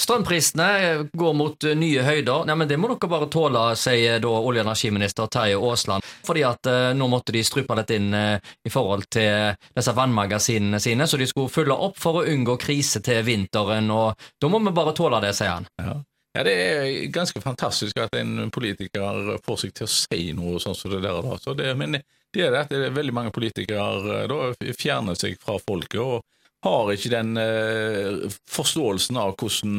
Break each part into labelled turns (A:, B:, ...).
A: Strømprisene går mot eh, nye høyder. Nei, men Det må dere bare tåle, sier da olje- og energiminister Terje Aasland. Fordi at eh, nå måtte de strupe litt inn eh, i forhold til disse vannmagasinene sine, så de skulle fylle opp for å unngå krise til vinteren. og Da må vi bare tåle det, sier han.
B: Ja. Ja, Det er ganske fantastisk at en politiker får seg til å si noe sånn som det der. da. Det, men det er det at det er veldig mange politikere eh, da fjerner seg fra folket og har ikke den eh, forståelsen av hvordan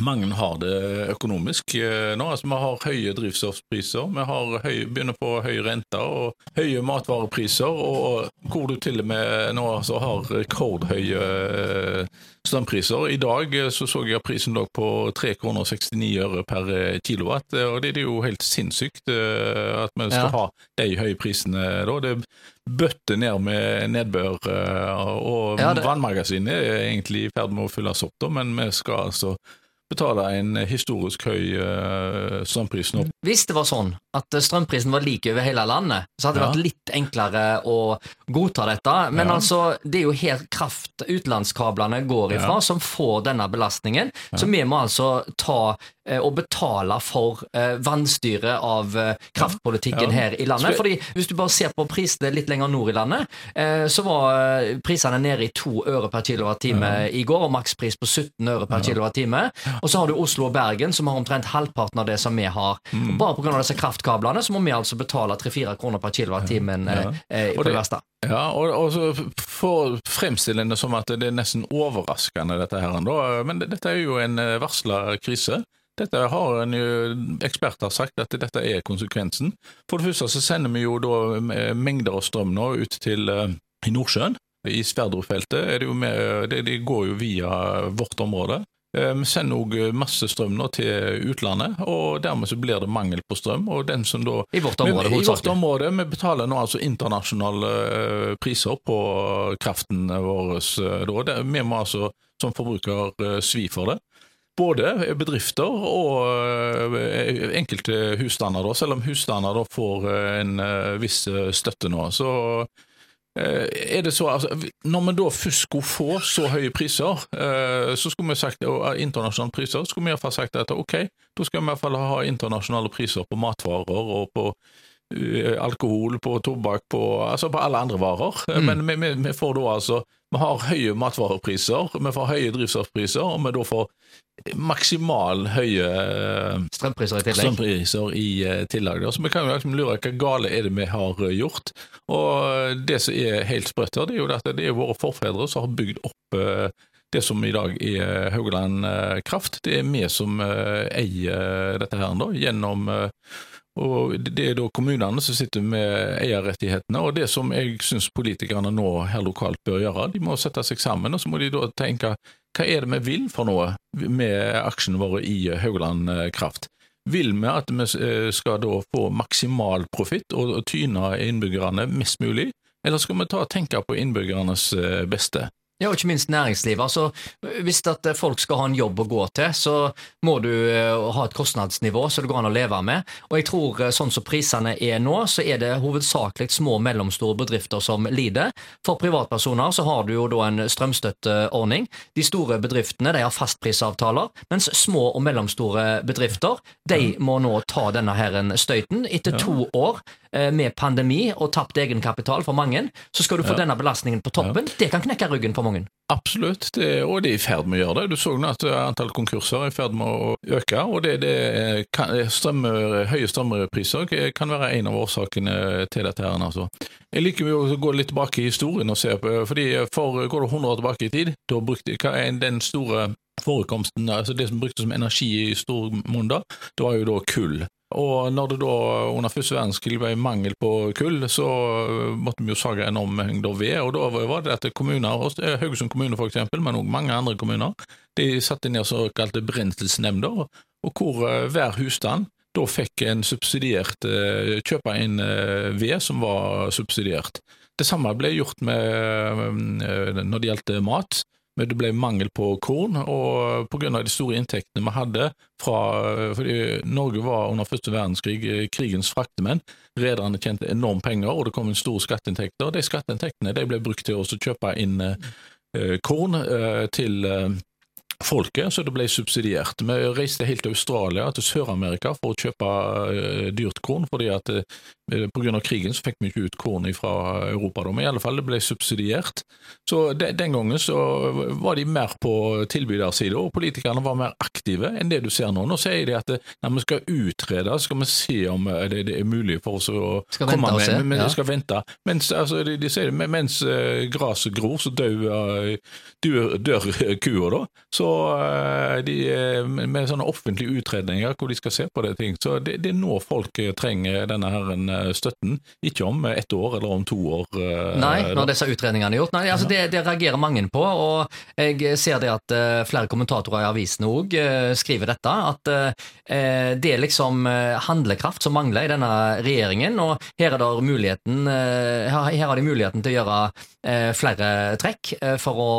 B: mange har det økonomisk eh, nå. Altså, vi har høye drivstoffpriser, vi har høy, begynner på høye renter og høye matvarepriser, og hvor du til og med nå altså, har rekordhøye eh, strømpriser. I dag eh, så, så jeg at prisen lå på 3,69 kroner per kilowatt, og det, er jo helt sinnssykt at vi skal ja. ha de høye prisene da. Det bøtter ned med nedbør, og ja, det... vannmagasinet er egentlig i ferd med å fylles opp, da, men vi skal altså betale en historisk høy uh, strømpris nå.
A: Hvis det var sånn at strømprisen var lik over hele landet, så hadde det ja. vært litt enklere å godta dette. Men ja. altså, det er jo her kraft utenlandskablene går ifra, ja. som får denne belastningen. Så vi må altså ta og betale for eh, vannstyret av eh, kraftpolitikken her i landet. Fordi Hvis du bare ser på prisene litt lenger nord i landet, så var prisene nede i to øre per kilowattime i går, og makspris på 17 øre per kilowattime. Og så har du Oslo og Bergen, som har omtrent halvparten av det som vi har. Mm. Bare pga. disse kraftkablene så må vi altså betale 3-4 kroner per kilowattimen ja. eh, på det verste.
B: Ja, og, og så får fremstille det som at det er nesten overraskende, dette her. Men dette er jo en varsla krise. Dette har en jo, eksperter sagt at dette er konsekvensen. For det første så sender vi jo da mengder av strøm nå ut til i Nordsjøen. I Sverdrup-feltet er det det, det, går jo via vårt område. Eh, vi sender òg masse strøm nå til utlandet, og dermed så blir det mangel på strøm. og den som da...
A: I vårt område,
B: vi, I vårt område, Vi betaler nå altså internasjonale eh, priser på kraften vår. Da. Vi må altså som forbruker svi for det. Både bedrifter og eh, enkelte husstander, selv om husstander får eh, en eh, viss støtte nå. Så er det så, altså, Når vi da først skulle få så høye priser, så skulle vi sagt, og internasjonale priser, så skulle vi iallfall sagt at ok, da skal vi i hvert fall ha internasjonale priser på matvarer og på alkohol, på tobakk, på, altså på alle andre varer. Mm. Men vi, vi, vi, får da altså Vi har høye matvarepriser, vi får høye drivstoffpriser, og vi da får maksimal høye
A: eh, strømpriser i tillegg.
B: Strømpriser i uh, tillegg. Så vi kan jo liksom lure hva gale er det vi har eh, gjort. Og det som er helt sprøtt her, det er jo at det er våre forfedre som har bygd opp det som i dag er Haugaland Kraft. Det er vi som eier dette her da, gjennom og Det er da kommunene som sitter med eierrettighetene. og Det som jeg syns politikerne nå her lokalt bør gjøre, de må sette seg sammen og så må de da tenke hva er det vi vil for noe med aksjene våre i Haugaland eh, Kraft? Vil vi at vi eh, skal da få maksimal profitt og tyne innbyggerne mest mulig, eller skal vi ta og tenke på innbyggernes eh, beste?
A: Ja, og ikke minst næringslivet. Altså, hvis at folk skal ha en jobb å gå til, så må du uh, ha et kostnadsnivå så det går an å leve med. Og jeg tror uh, sånn som prisene er nå, så er det hovedsakelig små og mellomstore bedrifter som lider. For privatpersoner så har du jo da en strømstøtteordning. De store bedriftene de har fastprisavtaler, mens små og mellomstore bedrifter de må nå ta denne her støyten etter to år Eh, med pandemi og tapt egenkapital for mange, så skal du få ja. denne belastningen på toppen. Ja. Det kan knekke ryggen for mange.
B: Absolutt, det, og det er i ferd med å gjøre det. Du så nå at antall konkurser er i ferd med å øke. og det, det kan, strømmer, Høye strømpriser kan være en av årsakene til dette. her. Altså. Jeg liker å gå litt tilbake i historien og se på, fordi for Går du 100 år tilbake i tid, da brukte, hva er den store forekomsten, altså det som bruktes som energi i stor monn da, det var jo da kull. Og når det da under første verdenskrig ble mangel på kull, så måtte vi jo sage enorme mengder ved. Og da var det at kommuner, Haugesund kommune eksempel, men også mange andre kommuner, de satte ned såkalte brenselsnemnder, og hvor eh, hver husstand da fikk en subsidiert eh, kjøpe inn eh, ved som var subsidiert. Det samme ble gjort med, når det gjaldt mat men det ble mangel på korn, og pga. de store inntektene vi hadde fra fordi Norge var under første verdenskrig eh, krigens fraktemenn. Rederne tjente enormt penger, og det kom inn store skatteinntekter. De skatteinntektene de ble brukt til å kjøpe inn eh, korn eh, til folket, så det ble subsidiert. Vi reiste helt til Australia, til Sør-Amerika, for å kjøpe uh, dyrt korn, fordi at pga. krigen så fikk vi ikke ut korn fra Europa. Da. Men i alle fall, det ble subsidiert. Så de, den gangen så var de mer på tilbydersida, og politikerne var mer aktive enn det du ser nå. Nå sier de at når vi skal utrede, skal vi se om det, det er mulig for oss å
A: skal
B: komme
A: med,
B: men, men
A: ja.
B: skal vente. Mens, altså, de, de sier, mens uh, gresset gror, så dør, dør, dør kua, da. Så uh, de, med sånne offentlige utredninger hvor de skal se på det ting. Så det, det er nå folk trenger denne her støtten, ikke om ett år eller om to år. Uh,
A: Nei, når disse utredningene er gjort. Nei, altså, det, det, reagerer mange på, og jeg ser det at flere kommentatorer i avisene òg skriver dette, at det er liksom handlekraft som mangler i denne regjeringen. og her, er muligheten, her har de muligheten til å gjøre flere trekk for å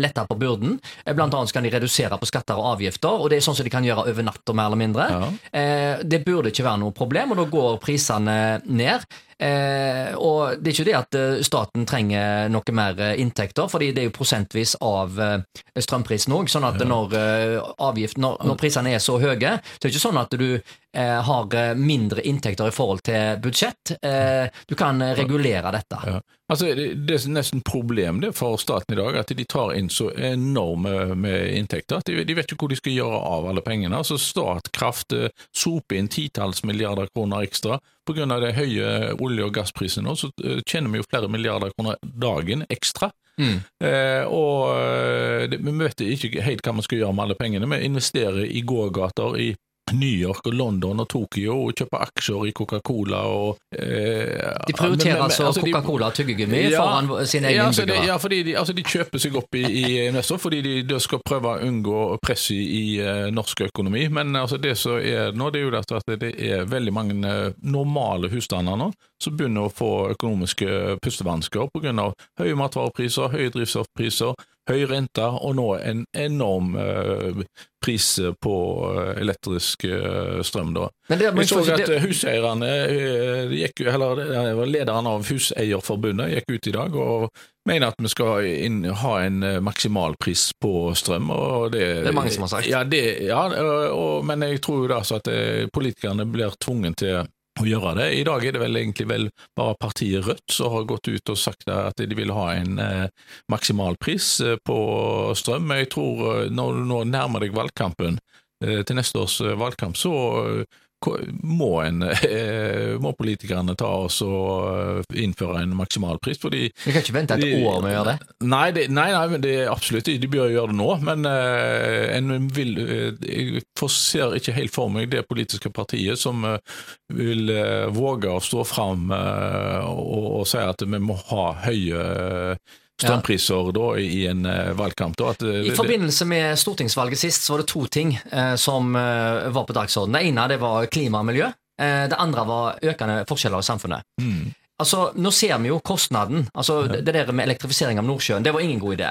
A: lette på byrden. Blant annet kan de redusere på skatter og avgifter, og det er sånn som de kan gjøre over natta, mer eller mindre. Ja. Det burde ikke være noe problem, og da går prisene ned. Eh, og det er ikke det at staten trenger noe mer inntekter, fordi det er jo prosentvis av strømprisen òg. Sånn at ja. når, avgift, når, når, prisene er så høye, så er det ikke sånn at du eh, har mindre inntekter i forhold til budsjett. Eh, du kan regulere dette.
B: Ja. Altså, det, er nesten problem det for staten i dag, at de tar inn så enorme med inntekter. De, de vet ikke hvor de skal gjøre av alle pengene. Altså, Statkraft soper inn titalls milliarder kroner ekstra. Pga. det høye olje- og gassprisene nå, så tjener vi jo flere milliarder kroner dagen ekstra. Mm. Eh, og det, vi vet ikke helt hva vi skal gjøre med alle pengene. Vi investerer i gågater i New York og London og Tokyo og kjøpe aksjer i Coca-Cola og
A: eh, De prioriterer men, men, altså, altså Coca-Cola og tyggegummi ja, foran sin egen
B: ja, altså? Ja, fordi de, altså, de, kjøper seg opp i, i investor fordi de, de, skal prøve å unngå press i, i uh, norsk økonomi. Men altså, det som er nå, det er jo at det er veldig mange uh, normale husstander nå som begynner å få økonomiske pustevansker pga. høye matvarepriser, høye drivstoffpriser, høy rente og nå en enorm eh, pris på elektrisk uh, strøm. Da.
A: Det,
B: Vi så at det... huseierne, uh, gikk, eller lederen av Huseierforbundet gikk ut i dag og mener at vi skal inn, ha en maksimalpris på strøm. Det,
A: det er mange som har sagt.
B: Ja, det, ja og, men jeg tror jo da at politikerne blir tvunget til å gjøre det. I dag er det vel egentlig vel bare partiet Rødt som har gått ut og sagt at de vil ha en eh, maksimalpris på strøm. Jeg tror når du nå nærmer deg valgkampen eh, til neste års valgkamp, så må, en, eh, må politikerne ta oss og innføre en maksimalpris. Fordi
A: Vi kan ikke vente et de, år med å gjøre det?
B: Nei, det, nei, nei men det er absolutt de bør gjøre det nå. Men uh, en vil Jeg ser ikke helt for meg det politiske partiet som vil våge å stå fram og, og si at vi må ha høye strømpriser da, i en uh, valgkamp. Da, at, uh,
A: I forbindelse med stortingsvalget sist så var det to ting uh, som var på dagsordenen. Det ene det var klima og miljø. det andre var økende forskjeller i samfunnet. Mm. Altså, Nå ser vi jo kostnaden. altså ja. Det der med elektrifisering av Nordsjøen, det var ingen god idé.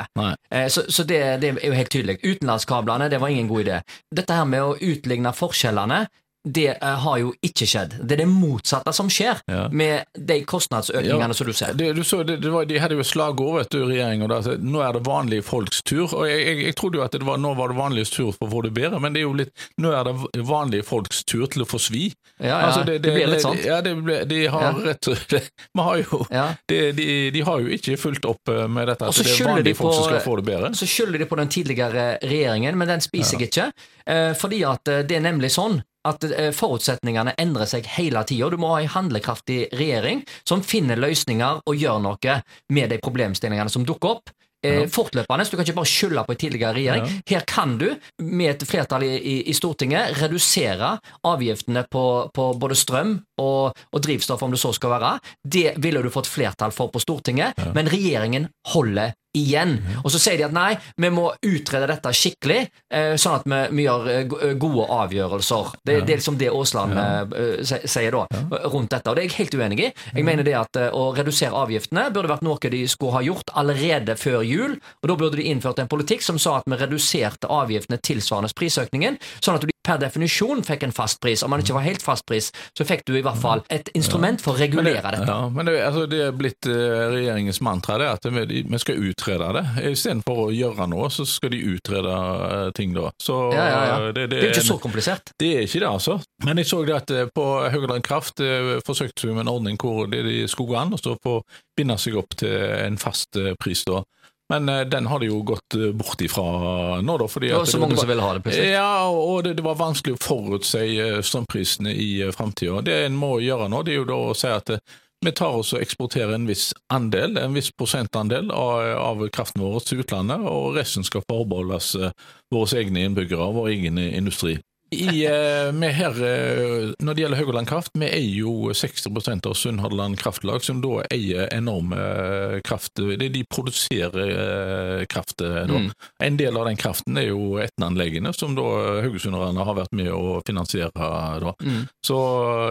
A: Eh, så, så det, det, er jo helt tydelig. Utenlandskablene, det var ingen god idé. Dette her med å utligne forskjellene, det uh, har jo ikke skjedd. Det er det motsatte som skjer ja. med de kostnadsøkningene ja. som du ser.
B: Det, du så, det, det var, de hadde jo slagord vet du, regjeringa at nå er det vanlige folks tur. og Jeg, jeg, jeg trodde jo at var, nå var det vanliges tur for å få det bedre, men det er jo litt, nå er det vanlige folks tur til å få svi.
A: Ja, ja altså, det, det, blir litt sånn.
B: Ja, det ble, de har rett har jo de, de, har jo ikke fulgt opp eh, med dette at det er vanlige folk som skal få det bedre.
A: Så skylder de på den tidligere regjeringen, men den spiser jeg ikke. Eh, fordi at eh, det er nemlig sånn at eh, forutsetningene endrer seg hele tida. Du må ha en handlekraftig regjering som finner løsninger og gjør noe med de problemstillingene som dukker opp. Ja. fortløpende. Så du kan ikke bare skylde på en tidligere regjering. Ja. Her kan du, med et flertall i, i, i Stortinget, redusere avgiftene på, på både strøm og, og, drivstoff, om det så skal være. Det ville du fått flertall for på Stortinget, ja. men regjeringen holder igjen. Og så sier de at nei, vi må utrede dette skikkelig, eh, sånn at vi, vi gjør eh, gode avgjørelser. Det, ja. det, er liksom det Aasland ja. sier da, ja. rundt dette. Og det er jeg helt uenig i. Jeg mener det at å redusere avgiftene burde vært noe de skulle ha gjort allerede før jul. Og da burde de innført en politikk som sa at vi reduserte avgiftene tilsvarende prisøkningen, sånn at du per definisjon fikk en fast pris. Om man ikke var helt fast pris, så fikk du i hvert fall et instrument for å regulere
B: det,
A: dette.
B: Ja, men det, altså, det er blitt uh, regjeringens mantra det at vi, vi skal utrede det. Istedenfor å gjøre noe, så skal de utrede uh, ting da. Så,
A: ja, ja, ja.
B: Det,
A: det, er ikke så komplisert.
B: Det er ikke det, altså. Men jeg så det at på Haugaland Kraft forsøkte vi med en ordning hvor det de skulle gå an å binde seg opp til en fast pris da. Men uh, den har de jo gått uh, bort ifra nå, da. Fordi
A: det var så mange var, som ville ha det, plutselig.
B: Ja, og det, det var vanskelig å forutse strømprisene i framtida. Det en må gjøre nå, det er jo da å si at vi tar oss og eksporterer en viss andel, en viss prosentandel av, av kraften vår til utlandet, og resten skal forbeholdes våre egne innbyggere, og vår egen industri. I, uh, her, uh, når det gjelder Haugaland Kraft, vi eier jo 60% av Sunnhordland Kraftlag, som da eier enorme uh, kraft. De produserer kraft. Mm. En del av den kraften er jo Etne-anleggene, som da haugesunderne har vært med å finansiere. Da. Mm. Så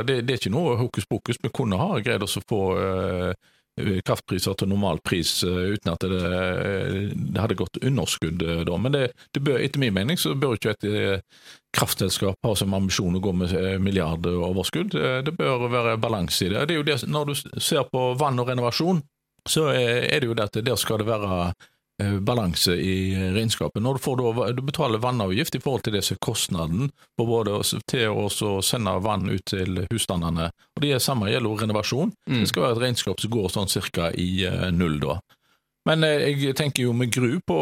B: det, det, er ikke noe hokus pokus. Vi kunne ha greid oss å få kraftpriser til normal pris uten at det, det hadde gått underskudd da. Men det, det bør, etter min mening så bør ikke et kraftselskap har som ambisjon å gå med eh, milliardoverskudd. Eh, det bør være balanse i det. det, det når du ser på vann og renovasjon, så er det jo det at der skal det være eh, balanse i regnskapet. Når du, får du betaler vannavgift i forhold til det som er kostnaden på både til å sende vann ut til husstandene, og det samme gjelder renovasjon. Mm. Det skal være et regnskap som går sånn cirka i null da. Men eh, jeg tenker jo med gru på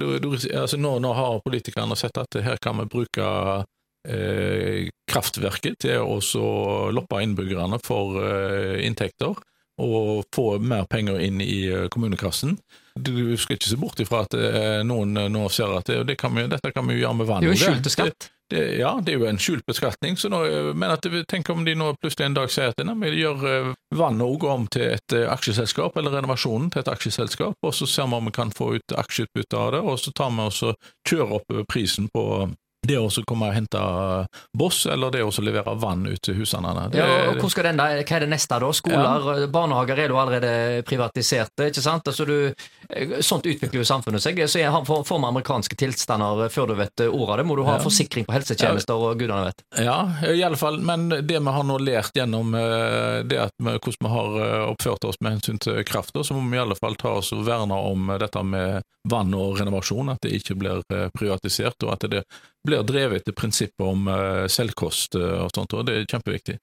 B: du, du, altså nå, nå, har politikerne sett at her kan vi bruke eh, kraftverket til å loppe innbyggerne for eh, inntekter og få mer penger inn i eh, kommunekassen. Du skal ikke se bort ifra at eh, noen nå ser at det, det kan vi, dette kan vi gjøre med vann.
A: Det er jo skjult skatt.
B: Det, ja, det er jo en skjult beskatning. Så nå, men at, tenk om de nå plutselig en dag sier at vi gjør vann òg om til et eh, aksjeselskap, eller renovasjonen til et aksjeselskap, og så ser vi om vi kan få ut aksjeutbytte av det, og så tar vi og kjører opp prisen på det å komme og hente boss, eller det å levere vann ut til husene.
A: Det, ja, og hvor den? Hva er det neste da? Skoler, ja. barnehager er jo allerede privatiserte, ikke sant? Altså du, sånt utvikler jo samfunnet seg. Så jeg får vi amerikanske tilstander før du vet ordet av det. Må du ha ja. forsikring på helsetjenester og gudene vet.
B: Ja, i alle fall. Men det vi har nå lært gjennom eh, det at vi, hvordan vi har eh, oppført oss med hensyn til kraft, så må vi i alle fall ta oss og verne om dette med vann og renovasjon, at det ikke blir eh, privatisert, og at det blir drevet til prinsippet om eh, selvkost eh, og sånt, og det er kjempeviktig.